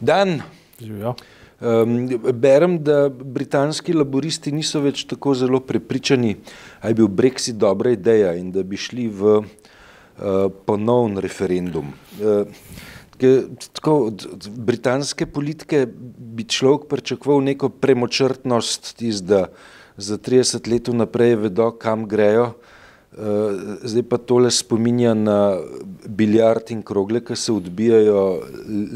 Dan. Živijo. Um, berem, da britanski laboristi niso več tako zelo prepričani, da je bil Brexit dobra ideja in da bi šli v uh, ponovn referendum. Uh, tako, od, od britanske politike bi človek pričakoval neko premočrtnost, tiz, da za 30 let vnaprej vedo, kam grejo. Uh, zdaj pa tole spominja na biljard in krogle, ki se odbijajo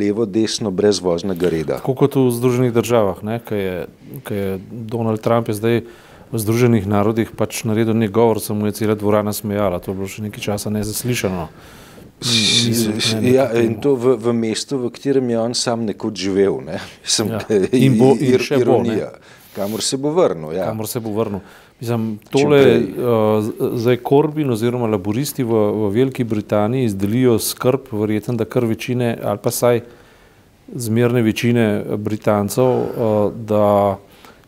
levo, desno, brez voznega reda. Tako kot v Združenih državah, ki je, je Donald Trump je zdaj v Združenih narodih pač naredil nek govor, se mu je cela dvorana smejala, to je bilo še nekaj časa nezaslišano. Niso, ne, ja, in to v, v mestu, v katerem je on sam nekoč živel. Ne? Sem, ja. In bo in še ironija, bo, kamor se bo vrnil. Ja. Kamor se bo vrnil. Mislim, tole, uh, zdaj Korbin oziroma laboristi v, v Veliki Britaniji izdelijo skrb, verjetno, da kar večine ali pa saj zmerne večine Britancev, uh, da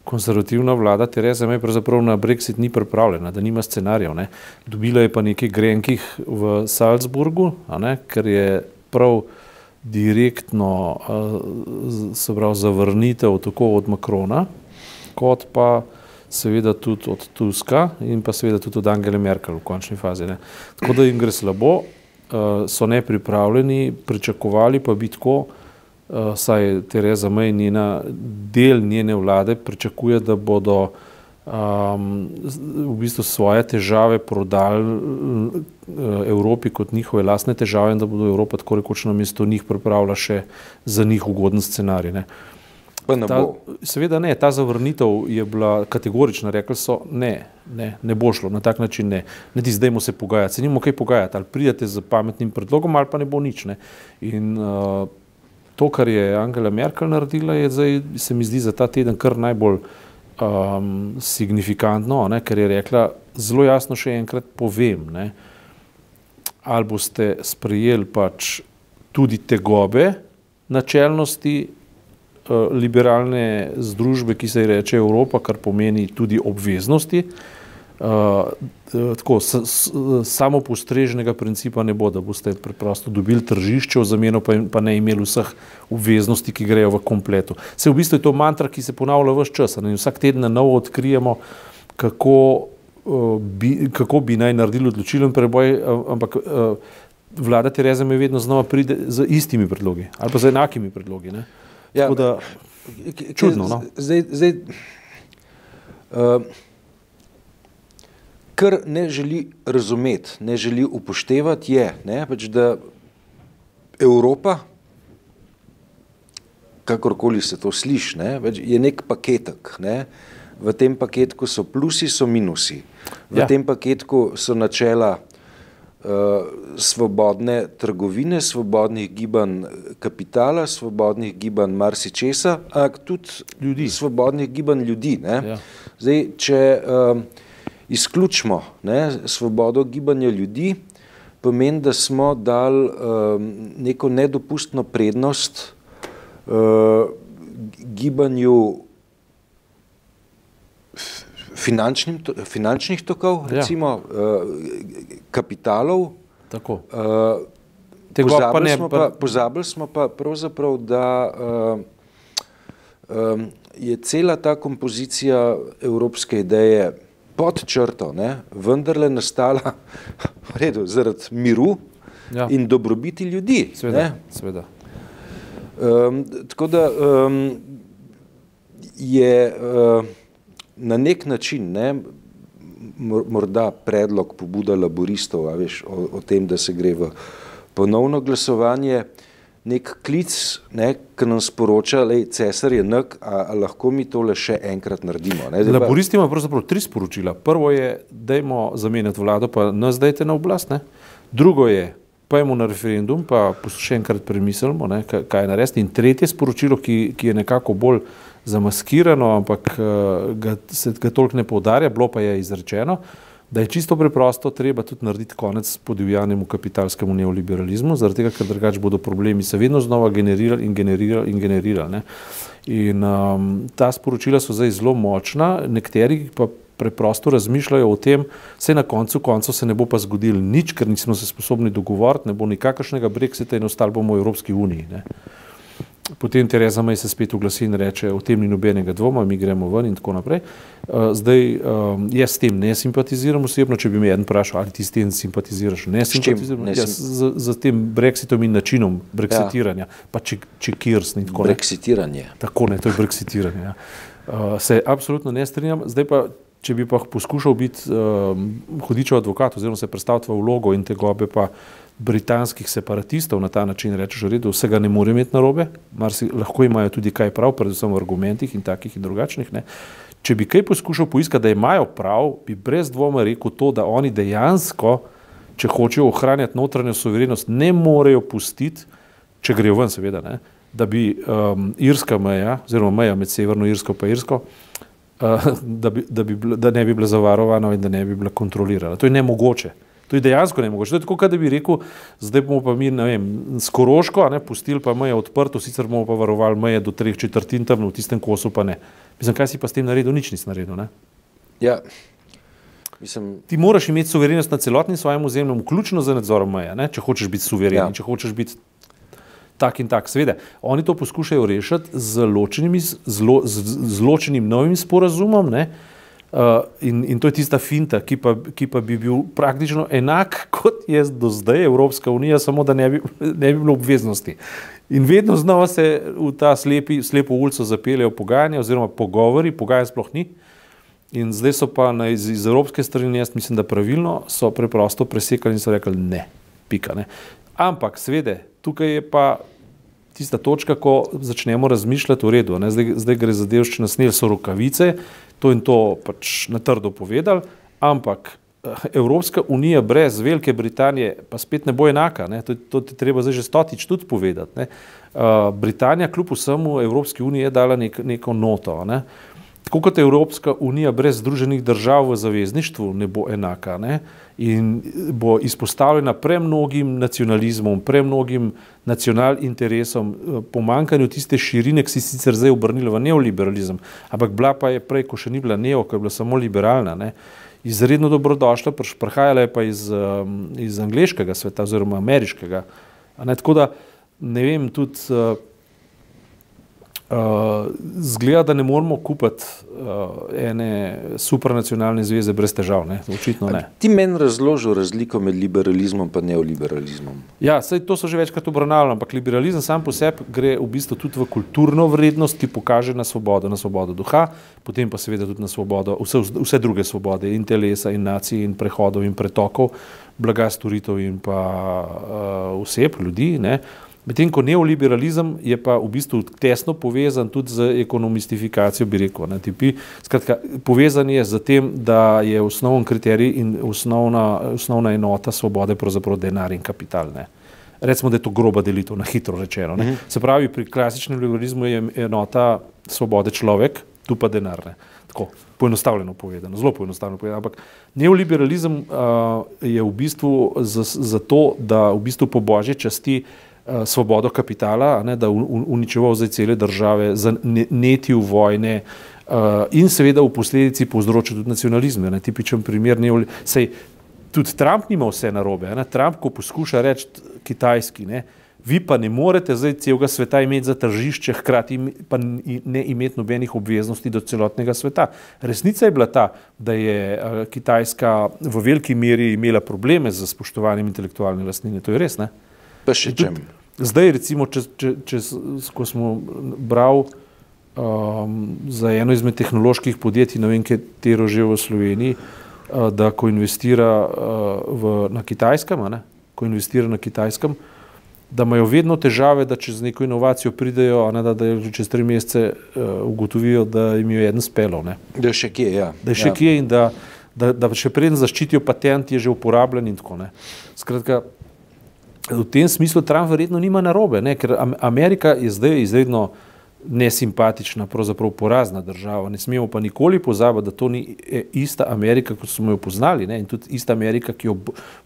konzervativna vlada Tereza May pravzaprav na Brexit ni pripravljena, da nima scenarijev. Ne. Dobila je pa nekaj grenkih v Salzburgu, ne, ker je prav direktno uh, se pravi zavrnitev tako od Makrona, kot pa seveda tudi od Tuska in pa seveda tudi od Angele Merkel v končni fazi. Ne. Tako da jim gre slabo, uh, so nepripravljeni, pričakovali pa bi tako, uh, saj Tereza May njena del njene vlade pričakuje, da bodo um, v bistvu svoje težave prodali uh, Evropi kot njihove lastne težave in da bodo Evropa tako rekoč na mesto njih pripravila še za njih ugoden scenarij. Ne. Ne ta, seveda ne, ta zavrnitev je bila kategorična, rekli so ne, ne, ne bo šlo na tak način, ne, ne ti zdaj mu se pogajati, se nimo kaj pogajati, ali pridete z pametnim predlogom ali pa ne bo nič. Ne. In uh, to, kar je Angela Merkel naredila, je zdaj, se mi zdi za ta teden kar najbolj um, signifikantno, ne, ker je rekla zelo jasno še enkrat povem, ne, ali boste sprejeli pač tudi tegobe načelnosti Eh, liberalne združbe, ki se ji reče Evropa, kar pomeni tudi obveznosti. Uh, tako, s, s, samo postrežnega principa ne bo, da boste preprosto dobili tržišče, v zameno pa, pa ne imeli vseh obveznosti, ki grejo v kompletu. Se v bistvu je to mantra, ki se ponavlja vse čas in vsak teden na novo odkrijemo, kako, uh, bi, kako bi naj naredili odločilen preboj, ampak vlada Tereza me vedno znova pride z istimi predlogi ali pa z enakimi predlogi. Ne? Ja, da, čudno. No? Zdaj, zdaj, uh, kar ne želi razumeti, ne želi upoštevati, je, ne, pač, da Evropa, kakorkoli se to sliši, ne, pač je nek paketek. Ne. V tem paketku so plusi, so minusi. V ja. tem paketku so načela svobodne trgovine, svobodnih gibanj kapitala, svobodnih gibanj marsičesa, ampak tudi ljudi. svobodnih gibanj ljudi. Ja. Zdaj, če um, izključimo ne, svobodo gibanja ljudi, pomeni, da smo dali um, neko nedopustno prednost uh, gibanju finančnih tokov, ja. recimo uh, kapitalov. Tako. Uh, pozabili, smo pa, pozabili smo pa pravzaprav, da uh, um, je cela ta kompozicija evropske ideje pod črto, ne, vendarle nastala redu, zaradi miru ja. in dobrobiti ljudi. Sveda, sveda. Um, tako da um, je uh, na nek način ne, morda predlog pobuda laboristov veš, o, o tem, da se gre v ponovno glasovanje, nek klic, ne, ki nam sporoča, da je cesar je nek, a, a lahko mi tole še enkrat naredimo. Ne, Laboristi imajo pravzaprav tri sporočila. Prvo je, dajmo zamenjati vlado, pa nas dajte na oblast. Ne. Drugo je, pojmo na referendum, pa še enkrat premislimo, ne, kaj je narediti. In tretje sporočilo, ki, ki je nekako bolj zamaskirano, ampak eh, ga, se ga toliko ne poudarja, bilo pa je izrečeno, da je čisto preprosto treba tudi narediti konec podivjanemu kapitalskemu neoliberalizmu, zaradi tega, ker drugače bodo problemi se vedno znova generirali in generirali in generirali. Ne. In um, ta sporočila so zdaj zelo močna, nekateri pa preprosto razmišljajo o tem, se na koncu koncev se ne bo pa zgodil nič, ker nismo se sposobni dogovoriti, ne bo nikakršnega brexita in ostali bomo v Evropski uniji. Ne. Potem Tereza Maj se spet oglasi in reče, o tem ni nobenega dvoma, mi gremo ven in tako naprej. Uh, zdaj, um, jaz s tem ne simpatiziram osebno, če bi me en vprašal, ali ti s tem simpatiziraš, ne simpatiziram. Ne sim... ja, z, z tem brexitom in načinom brexitiranja, ja. pa če, če kirs in tako naprej. Brexitiranje. Tako ne, to je brexitiranje. Ja. Uh, se absolutno ne strinjam. Zdaj pa, če bi pa poskušal biti um, hodičev advokat oziroma se predstaviti v vlogo in te gobe pa britanskih separatistov na ta način rečeš, v redu, vsega ne more imeti narobe, si, lahko imajo tudi kaj prav, predvsem v argumentih in takih in drugačnih. Ne. Če bi kaj poskušal poiskati, da imajo prav, bi brez dvoma rekel to, da oni dejansko, če hočejo ohranjati notranjo suverenost, ne morejo pustiti, če grejo ven, seveda, ne, da bi um, irska meja, oziroma meja med Severno Irsko in Irsko, uh, da, bi, da, bi, da ne bi bila zavarovana in da ne bi bila kontrolirana. To je nemogoče. To je dejansko ne mogoče. To je tako, da bi rekel, zdaj bomo pa mi, ne vem, skoroško, ne, pustili pa meje odprto, sicer bomo pa varovali meje do treh četrtin tam v tistem kosu, pa ne. Mislim, kaj si pa s tem naredil? Nič nisi naredil, ne? Ja. Mislim... Ti moraš imeti suverenost na celotnem svojem ozemlju, vključno z nadzorom meja, ne? če hočeš biti suveren, ja. če hočeš biti tak in tak. Sveda, oni to poskušajo rešiti z ločenim, zlo, z, z ločenim novim sporazumom, ne? Uh, in, in to je tista finta, ki pa, ki pa bi bil praktično enak kot je do zdaj Evropska unija, samo da ne bi, ne bi bilo obveznosti. In vedno znova se v ta slepi, slepo ulico zapeljejo pogajanja oziroma pogovori, pogajanja sploh ni. In zdaj so pa na, iz, iz evropske strani, jaz mislim, da pravilno so preprosto presekali in so rekli ne, pika. Ne. Ampak, svede, tukaj je pa tista točka, ko začnemo razmišljati v redu. Zdaj, zdaj gre za delščino snil, so rokavice, to in to pač na trdo povedali, ampak eh, Evropska unija brez Velike Britanije pa spet ne bo enaka. Ne? To, to ti treba zdaj že stotič tudi povedati. Ne? Uh, Britanija kljub vsemu Evropski uniji je dala nek, neko noto. Ne? Tako kot Evropska unija brez združenih držav v zavezništvu ne bo enaka ne? in bo izpostavljena premnogim nacionalizmom, premnogim nacional interesom, eh, pomankanju tiste širine, ki si sicer zdaj obrnila v neoliberalizem, ampak bila pa je prej, ko še ni bila neo, ko je bila samo liberalna. Ne? Izredno dobrodošla, prihajala je pa iz, iz angliškega sveta oziroma ameriškega. Tako da ne vem, tudi uh, zgleda, da ne moramo kupiti uh, ene supranacionalne zveze brez težav. Ne? Očitno ne. Ti meni razloži razliko med liberalizmom in neoliberalizmom. Ja, sej, to so že večkrat obravnavali, ampak liberalizem sam po sebi gre v bistvu tudi v kulturno vrednost, ki pokaže na svobodo, na svobodo duha, potem pa seveda tudi na svobodo, vse, vse druge svobode, in telesa, in nacij, in prehodov, in pretokov, blaga, storitev in pa uh, vseb ljudi. Ne? Medtem ko neoliberalizem je pa v bistvu tesno povezan tudi z ekonomistifikacijo, bi rekel. Ne, tipi, skratka, povezan je z tem, da je osnoven kriterij in osnovna, osnovna enota svobode pravzaprav denar in kapital. Ne. Recimo, da je to groba delitev, na hitro rečeno. Ne. Mhm. Se pravi, pri klasičnem liberalizmu je enota svobode človek, tu pa denar. Ne. Tako, poenostavljeno povedano, zelo poenostavljeno povedano. Ampak neoliberalizem uh, je v bistvu zato, da v bistvu po božji časti uh, svobodo kapitala, ne, da uničeval zdaj cele države, zanetil vojne uh, in seveda v posledici povzročil tudi nacionalizme. Ne, tipičen primer, ne, sej, tudi Trump nima vse narobe. Ne, Trump, ko poskuša reči kitajski, ne, vi pa ne morete zdaj celega sveta imeti za tržišče, hkrati pa ne imeti nobenih obveznosti do celotnega sveta. Resnica je bila ta, da je uh, Kitajska v veliki meri imela probleme z spoštovanjem intelektualne lastnine. To je res, ne? Pa še čem? Zdaj, recimo, če, če, če, ko smo brali um, za eno izmed tehnoloških podjetij, ne vem, katero že v Sloveniji, uh, da ko investira uh, v, na kitajskem, ne, ko investira na kitajskem, da imajo vedno težave, da čez neko inovacijo pridejo, ne, da, da čez tri mesece uh, ugotovijo, da jim je eden spelo. Ne. Da je še kje, ja. Da je še ja. kje in da, da, da še preden zaščitijo patent, je že uporabljen in tako naprej. Skratka, v tem smislu Trump verjetno nima narobe, ne? ker Amerika je zdaj izredno nesimpatična, pravzaprav porazna država. Ne smemo pa nikoli pozabiti, da to ni e, ista Amerika, kot smo jo poznali ne? in tudi ista Amerika, ki jo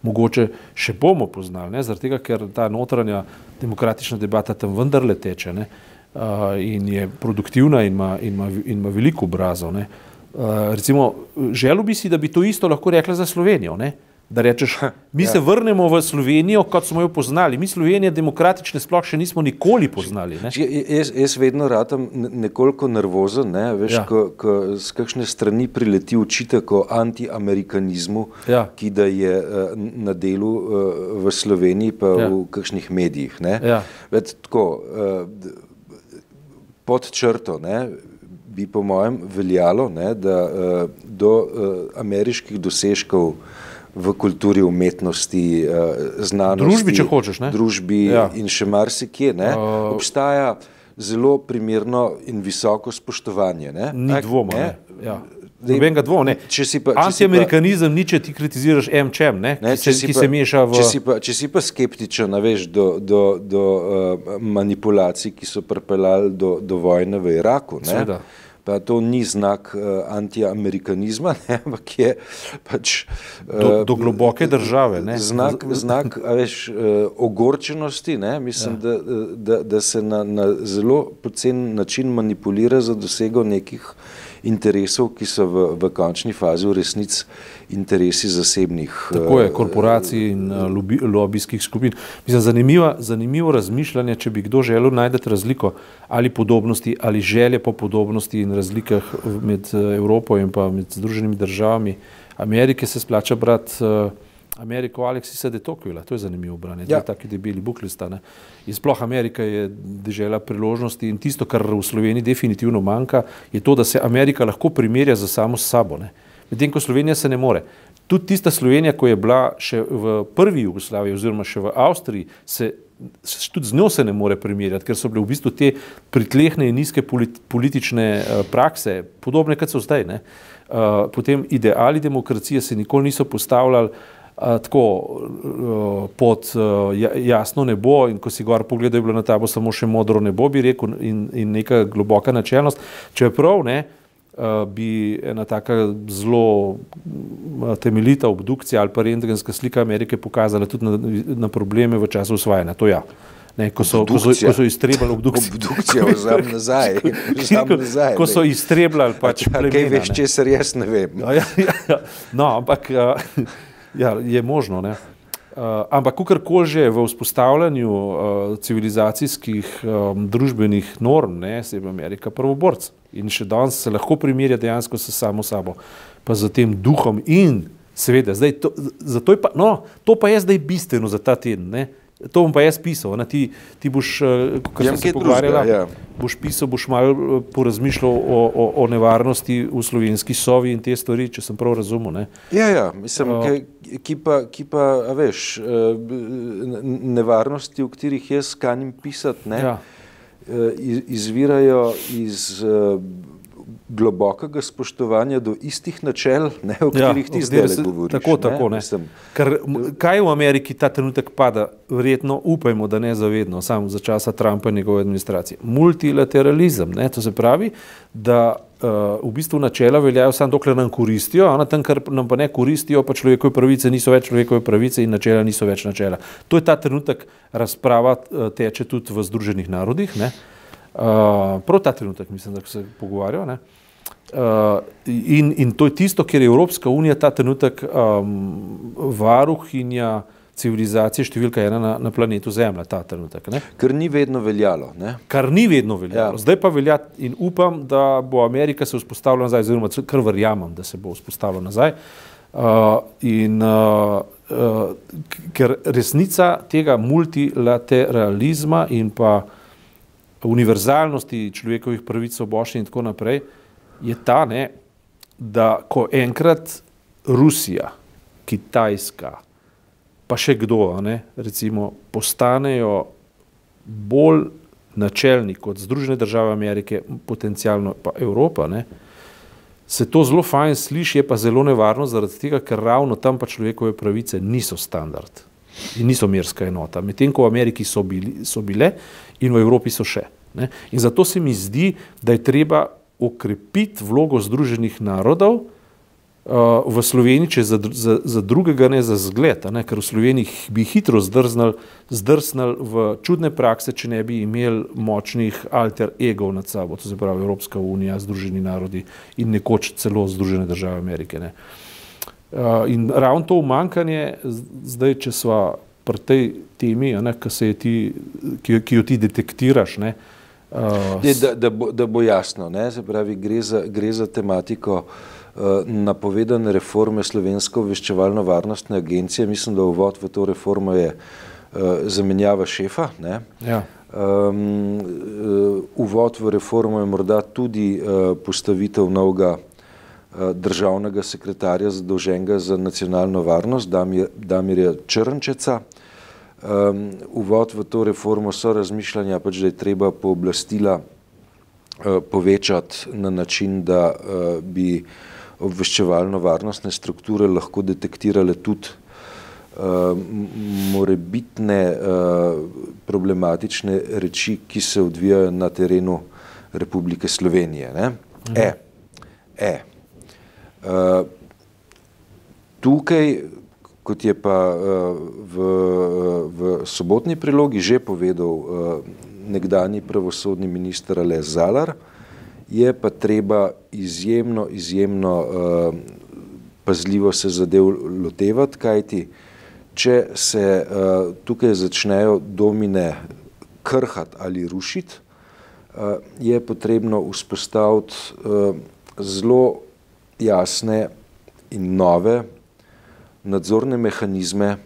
mogoče še bomo poznali, zaradi tega, ker ta notranja demokratična debata tam vendarle teče ne? Uh, in je produktivna in ima, in ima, in ima veliko obrazov. Uh, recimo, želel bi si, da bi to isto lahko rekla za Slovenijo. Ne? Da rečeš, mi ja. se vrnemo v Slovenijo, kot smo jo poznali. Mi Slovenije demokratične sploh še nismo nikoli poznali. Jaz, jaz vedno radam nekoliko nervozen, ne? veš, ja. ko, ko z kakšne strani prileti učitek o antiamerikanizmu, ja. ki da je uh, na delu uh, v Sloveniji pa ja. v kakšnih medijih. Ja. Ved, tako, uh, pod črto, ne? bi po mojem veljalo, ne, da uh, do uh, ameriških dosežkov v kulturi, umetnosti, uh, znanosti, družbi, če hočeš, ne? družbi ja. in še marsikje, ne, uh, obstaja zelo primerno in visoko spoštovanje. Ne? Ni dvoma. Ne? Ne? Ja. Nobenega dvoma. Antiamerikanizem ni, če ti kritiziraš MČM, ne? Ne, ki, se, ki pa, se meša v. Če si pa, če si pa skeptičen veš, do, do, do uh, manipulacij, ki so pripeljali do, do vojne v Iraku. Ne? Pa to ni znak uh, antiamerikanizma, ne, ampak je pač. Uh, do, do globoke države. Ne. Znak, znak veš, uh, ogorčenosti, ne, mislim, ja. da, da, da se na, na zelo pocen način manipulira za dosego nekih interesov, ki so v, v končni fazi v resnici interesi zasebnih. Tako je, korporacij in lobi, lobijskih skupin. Mislim, zanimivo, zanimivo razmišljanje, če bi kdo želel najti razliko ali podobnosti ali želje po podobnosti in razlikah med Evropo in pa med Združenimi državami Amerike se splača brati. Ameriko Aleksisa de Tocqueville, to je zanimivo branje, ja. taki debeli buklista. Ne. In sploh Amerika je držela priložnosti in tisto, kar v Sloveniji definitivno manjka, je to, da se Amerika lahko primerja za samo s sabo. Medtem ko Slovenija se ne more. Tudi tista Slovenija, ko je bila še v prvi Jugoslaviji oziroma še v Avstriji, se, tudi z njo se ne more primerjati, ker so bile v bistvu te pritlehne in nizke politične uh, prakse, podobne kot so zdaj. Uh, potem ideali demokracije se nikoli niso postavljali tako pod jasno nebo in ko si gor pogledal, je bilo na tabo samo še modro nebo, bi rekel, in, in neka globoka načelnost. Čeprav ne, bi ena taka zelo temeljita obdukcija ali pa rentgenska slika Amerike pokazala tudi na, na probleme v času usvajanja. To ja. Ne, ko, so, ko, so, ko so iztrebali obdukcijo. Obdukcijo vzam nazaj. Vzam nazaj ko so iztrebali pač. kaj veš, če se res ne vem. Ja, ja, ja. No, ampak Ja, je možno. Ne? Uh, ampak, kakorkoli že v vzpostavljanju uh, civilizacijskih um, družbenih norm, ne, se je Amerika prvoborc in še danes se lahko primerja dejansko s samo sabo, pa z tem duhom in seveda, zdaj to, zato je pa, no, to pa je zdaj bistveno za ta teden, ne, To bom pa jaz pisal. Ti, ti boš, eh, ko ja, se pogovarjala, ja. boš pisal, boš malo eh, porazmišljal o, o, o nevarnosti v slovenski sovi in te stvari, če sem prav razumel. Ne? Ja, ja, mislim, uh, ki, ki pa, ki pa veš, nevarnosti, o katerih jaz kanim pisati, ne, ja. izvirajo iz globokega spoštovanja do istih načel, ne, o ja, katerih ja, ti zdaj se, govoriš. Tako, ne? tako. Ne. Mislim, Ker, kaj v Ameriki ta trenutek pada, verjetno upajmo, da ne zavedno, samo za časa Trumpa in njegove administracije. Multilateralizem, ne, to se pravi, da uh, v bistvu načela veljajo samo dokler nam koristijo, a na tem, kar nam pa ne koristijo, pa človekove pravice niso več človekove pravice in načela niso več načela. To je ta trenutek razprava, uh, teče tudi v Združenih narodih. Ne. Uh, prav ta trenutek, mislim, da se pogovarjajo. Uh, in, in to je tisto, ker je Evropska unija ta trenutek um, varuhinja civilizacije številka ena na, na planetu Zemlja. Trenutek, kar ni vedno veljalo. Ne? Kar ni vedno veljalo. Ja. Zdaj pa velja in upam, da bo Amerika se vzpostavila nazaj, oziroma kar verjamem, da se bo vzpostavila nazaj. Uh, in, uh, uh, ker resnica tega multilateralizma in pa univerzalnosti človekovih pravic, svoboščin in tako naprej, je ta, ne, da ko enkrat Rusija, Kitajska, pa še kdo, ne, recimo, postanejo bolj načelni kot Združene države Amerike, potencialno pa Evropa, ne, se to zelo fajn sliši, je pa zelo nevarno zaradi tega, ker ravno tam pa človekove pravice niso standard in niso merska enota, medtem ko v Ameriki so, bili, so bile in v Evropi so še. Ne? In zato se mi zdi, da je treba okrepiti vlogo Združenih narodov uh, v Sloveniji, če za, za, za drugega ne za zgled, ne? ker v Sloveniji bi hitro zdrznali, zdrznali v čudne prakse, če ne bi imeli močnih alter egov nad sabo, to se pravi Evropska unija, Združeni narodi in nekoč celo Združene države Amerike. Ne? Uh, in ravno to umankanje, zdaj, če smo pri tej temi, ne, ki, ti, ki, ki jo ti detektiraš. Ne, uh, Je, da, da, bo, da bo jasno, ne, pravi, gre, za, gre za tematiko uh, napovedane reforme Slovensko obveščevalno-varnostne agencije. Mislim, da uvod v to reformo je uh, zamenjava šefa. Ne. Ja. Um, uvod v reformo je morda tudi uh, postavitev novega uh, državnega sekretarja zadolženega za nacionalno varnost, Damir, Damirja Črnčeca. Um, uvod v to reformo so razmišljanja, pač, da je treba pooblastila uh, povečati na način, da uh, bi obveščevalno-varnostne strukture lahko detektirale tudi uh, morebitne uh, problematične reči, ki se odvijajo na terenu Republike Slovenije. Mhm. E, e. Uh, tukaj, kot je pa uh, v, v sobotni prilogi že povedal uh, nekdani pravosodni minister Aleš Zalar, je pa treba izjemno, izjemno pazljivo se zadev lotevati, kajti če se tukaj začnejo domine krhati ali rušiti, je potrebno vzpostaviti zelo jasne in nove nadzorne mehanizme,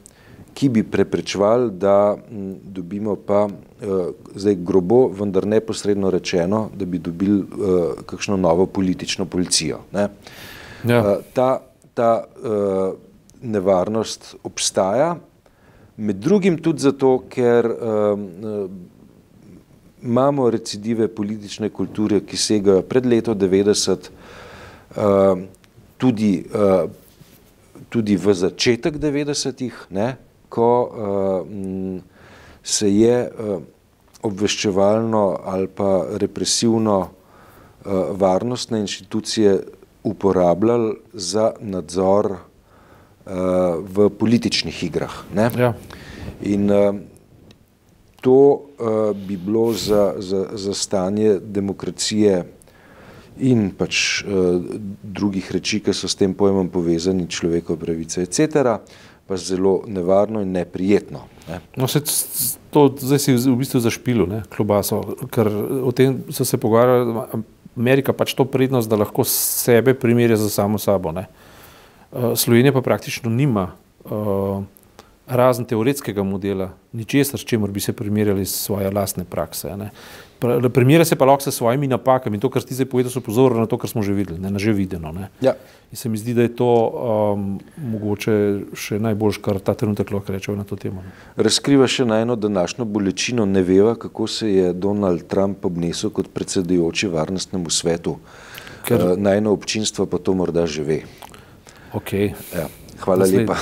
ki bi preprečevali, da dobimo pa uh, zdaj grobo, vendar neposredno rečeno, da bi dobili uh, kakšno novo politično policijo. Ja. Uh, ta ta nevarnost obstaja, med drugim tudi zato, ker imamo recidive politične kulture, ki segajo pred leto 90, uh, tudi, tudi v začetek 90-ih, ko uh, se je uh, obveščevalno ali pa represivno uh, varnostne inštitucije uporabljali za nadzor v političnih igrah. Ja. In uh, to uh, bi bilo za, za, za stanje demokracije in pač uh, drugih reči, ki so s tem pojmom povezani, človekove pravice, etc., pa zelo nevarno in neprijetno. Ne. No, se to zdaj si v bistvu zašpilo, ne, klobaso, ker o tem so se pogovarjali, Amerika pač to prednost, da lahko sebe primerja za samo sabo. Eh, Slovenija pa praktično nima uh, razen teoretskega modela, ničesar, s čimer bi se primerjali s svoje lastne prakse. Primerja se pa lahko s svojimi napakami in to, kar ti zdaj povedal, so pozorili na to, kar smo že videli, ne, na že videno. Ja. In se mi zdi, da je to um, mogoče še najboljš, kar ta trenutek lahko rečemo na to temo. Ne. Razkriva še na eno današnjo bolečino, ne veva, kako se je Donald Trump obnesel kot predsedujoči varnostnemu svetu. Ker... Uh, na eno občinstvo pa to morda že ve. Okay. Ja. Hvala Naslednji. lepa.